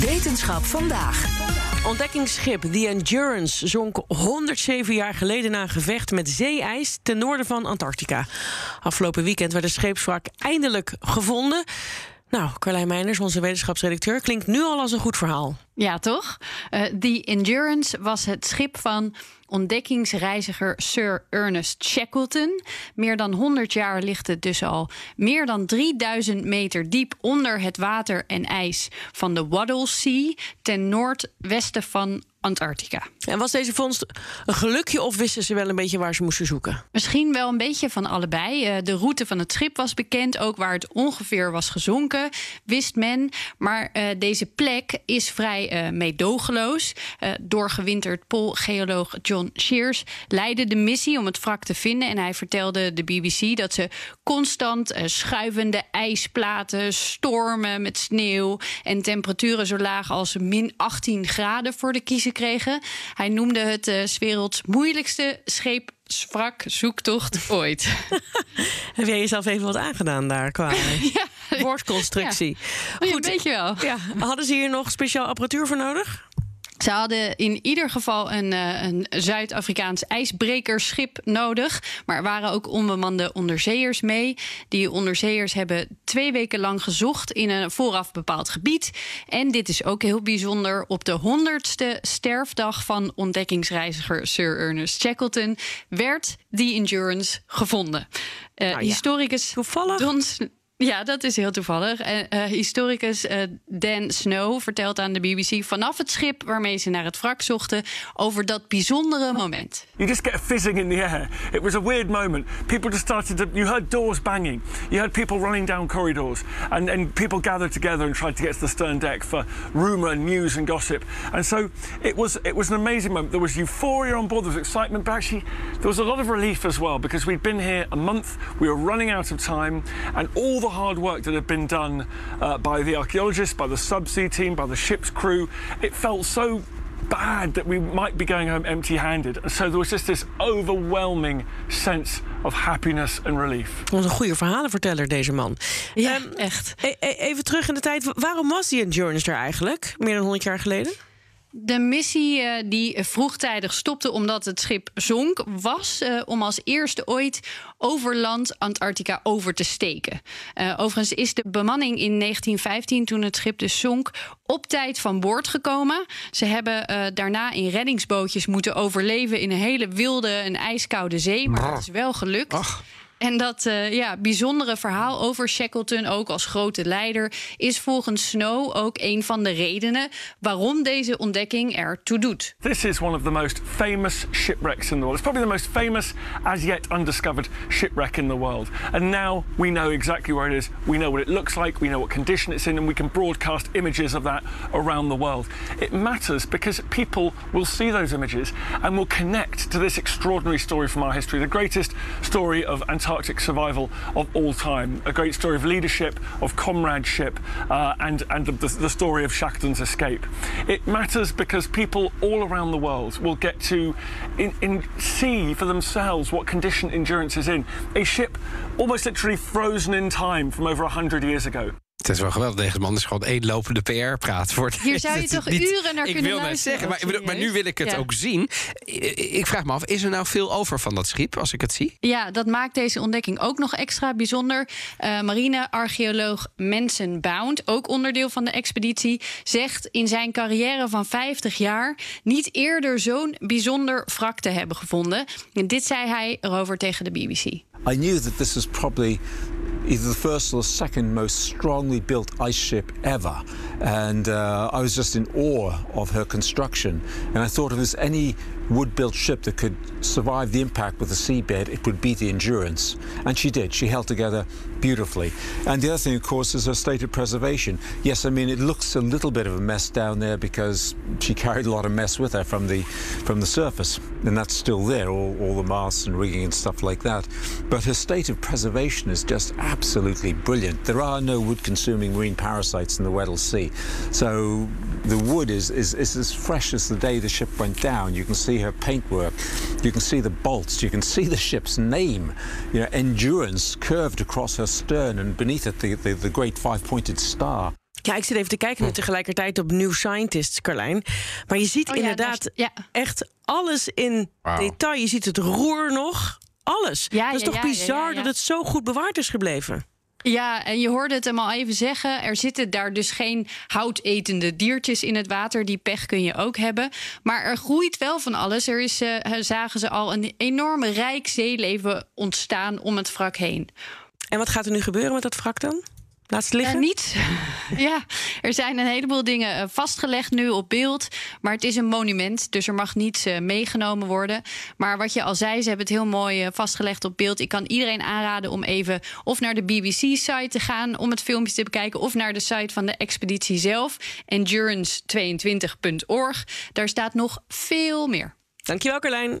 Wetenschap vandaag. Ontdekkingsschip The Endurance zonk 107 jaar geleden na een gevecht met zeeijs ten noorden van Antarctica. Afgelopen weekend werd de scheepswrak eindelijk gevonden. Nou, Carlijn Meijners, onze wetenschapsredacteur, klinkt nu al als een goed verhaal. Ja, toch? Uh, The Endurance was het schip van ontdekkingsreiziger Sir Ernest Shackleton. Meer dan 100 jaar ligt het dus al meer dan 3000 meter diep onder het water en ijs van de Weddell Sea ten noordwesten van Antarctica. En was deze vondst een gelukje of wisten ze wel een beetje waar ze moesten zoeken? Misschien wel een beetje van allebei. Eh, de route van het schip was bekend, ook waar het ongeveer was gezonken, wist men. Maar uh, deze plek is vrij uh, meedogenloos. doorgewinterd poolgeoloog John Shears leidde de missie om het wrak te vinden. En hij vertelde de BBC dat ze constant schuivende ijsplaten, stormen met sneeuw en temperaturen zo laag als min 18 graden voor de kiezer Hij noemde het uh, werelds moeilijkste scheepswrak zoektocht ooit. Heb jij jezelf even wat aangedaan daar qua ja. woordconstructie? Ja. Goed, weet je wel. Ja. Hadden ze hier nog speciaal apparatuur voor nodig? Ze hadden in ieder geval een, uh, een Zuid-Afrikaans ijsbrekerschip nodig. Maar er waren ook onbemande onderzeeërs mee. Die onderzeeërs hebben twee weken lang gezocht in een vooraf bepaald gebied. En dit is ook heel bijzonder. Op de honderdste sterfdag van ontdekkingsreiziger Sir Ernest Shackleton werd die Endurance gevonden. Uh, nou ja. Historicus Toevallig. Don ja, dat is heel toevallig. Uh, historicus uh, Dan Snow vertelt aan de BBC vanaf het schip waarmee ze naar het wrak zochten over dat bijzondere moment. You just get a fizzing in the air. It was a weird moment. People just started to. You heard doors banging. You heard people running down corridors, and, and people gathered together and tried to get to the stern deck for rumor, and news, and gossip. And so it was. It was an amazing moment. There was euphoria on board. There was excitement, but actually there was a lot of relief as well because we'd been here a month. We were running out of time, and all the hard work that had been done uh, by the archaeologists, by the subsea team, by the ship's crew, it felt so bad that we might be going home empty handed. So there was just this overwhelming sense of happiness and relief. Wat een goede verhalenverteller, deze man. Ja, um, echt. E even terug in de tijd. Waarom was die Endurance er eigenlijk, meer dan 100 jaar geleden? De missie uh, die vroegtijdig stopte omdat het schip zonk, was uh, om als eerste ooit over land Antarctica over te steken. Uh, overigens is de bemanning in 1915, toen het schip dus zonk, op tijd van boord gekomen. Ze hebben daarna in reddingsbootjes moeten overleven in een hele wilde en ijskoude zee, maar dat is wel gelukt. Ach. En dat uh, ja, bijzondere verhaal over Shackleton, ook als grote leider, is volgens Snow ook een van de redenen waarom deze ontdekking ertoe doet. This is one of the most famous shipwrecks in the world. It's probably the most famous as yet undiscovered shipwreck in the world. And now we know exactly where it is. We know what it looks like. We know what condition it's in, and we can broadcast images of that around the world. It matters because people will see those images and will connect to this extraordinary story from our history, the greatest story of Antarctic survival of all time. A great story of leadership, of comradeship, uh, and, and the, the, story of Shackleton's escape. It matters because people all around the world will get to in, in see for themselves what condition Endurance is in. A ship almost literally frozen in time from over 100 years ago. Het is wel geweldig. Deze man is gewoon één lopende PR-praat. voor Hier zou je toch niet, uren naar ik kunnen wil net zeggen, maar, maar, nu wil ik het ja. ook zien. Ik vraag me af, is er nou veel over van dat schip als ik het zie? Ja, dat maakt deze ontdekking ook nog extra bijzonder. Uh, Marinearcheoloog Manson Bound, ook onderdeel van de expeditie, zegt in zijn carrière van 50 jaar niet eerder zo'n bijzonder wrak te hebben gevonden. En dit zei hij erover tegen de BBC. I knew that this was probably either the first or the second most strongly built ice ship ever. And uh, I was just in awe of her construction. And I thought if there's any wood built ship that could survive the impact with the seabed, it would be the Endurance. And she did. She held together beautifully. And the other thing, of course, is her state of preservation. Yes, I mean, it looks a little bit of a mess down there because she carried a lot of mess with her from the, from the surface. And that's still there, all, all the masts and rigging and stuff like that. But her state of preservation is just absolutely brilliant. There are no wood consuming marine parasites in the Weddell Sea. So the wood is, is, is as fresh as the day the ship went down. You can see her paintwork, you can see the bolts, you can see the ship's name, you know, endurance curved across her stern, and beneath it the, the, the great five-pointed star. Ja, ik zit even te kijken nu tegelijkertijd op New Scientist, Carlijn. Maar je ziet Oh ja, inderdaad ja. echt alles in detail. Je ziet het roer nog, alles. Ja, dat is ja, toch ja, ja, bizar ja, ja. dat het zo goed bewaard is gebleven? Ja, en je hoorde het hem al even zeggen. Er zitten daar dus geen houtetende diertjes in het water. Die pech kun je ook hebben. Maar er groeit wel van alles. Er is, eh, zagen ze al een enorme rijk zeeleven ontstaan om het wrak heen. En wat gaat er nu gebeuren met dat wrak dan? Laat het liggen? Niet. ja, er zijn een heleboel dingen eh, vastgelegd nu op beeld. Maar het is een monument, dus er mag niets eh, meegenomen worden. Maar wat je al zei, ze hebben het heel mooi eh, vastgelegd op beeld. Ik kan iedereen aanraden om even of naar de BBC-site te gaan om het filmpje te bekijken, of naar de site van de expeditie zelf, endurance22.org. Daar staat nog veel meer. Dankjewel, Carlijn.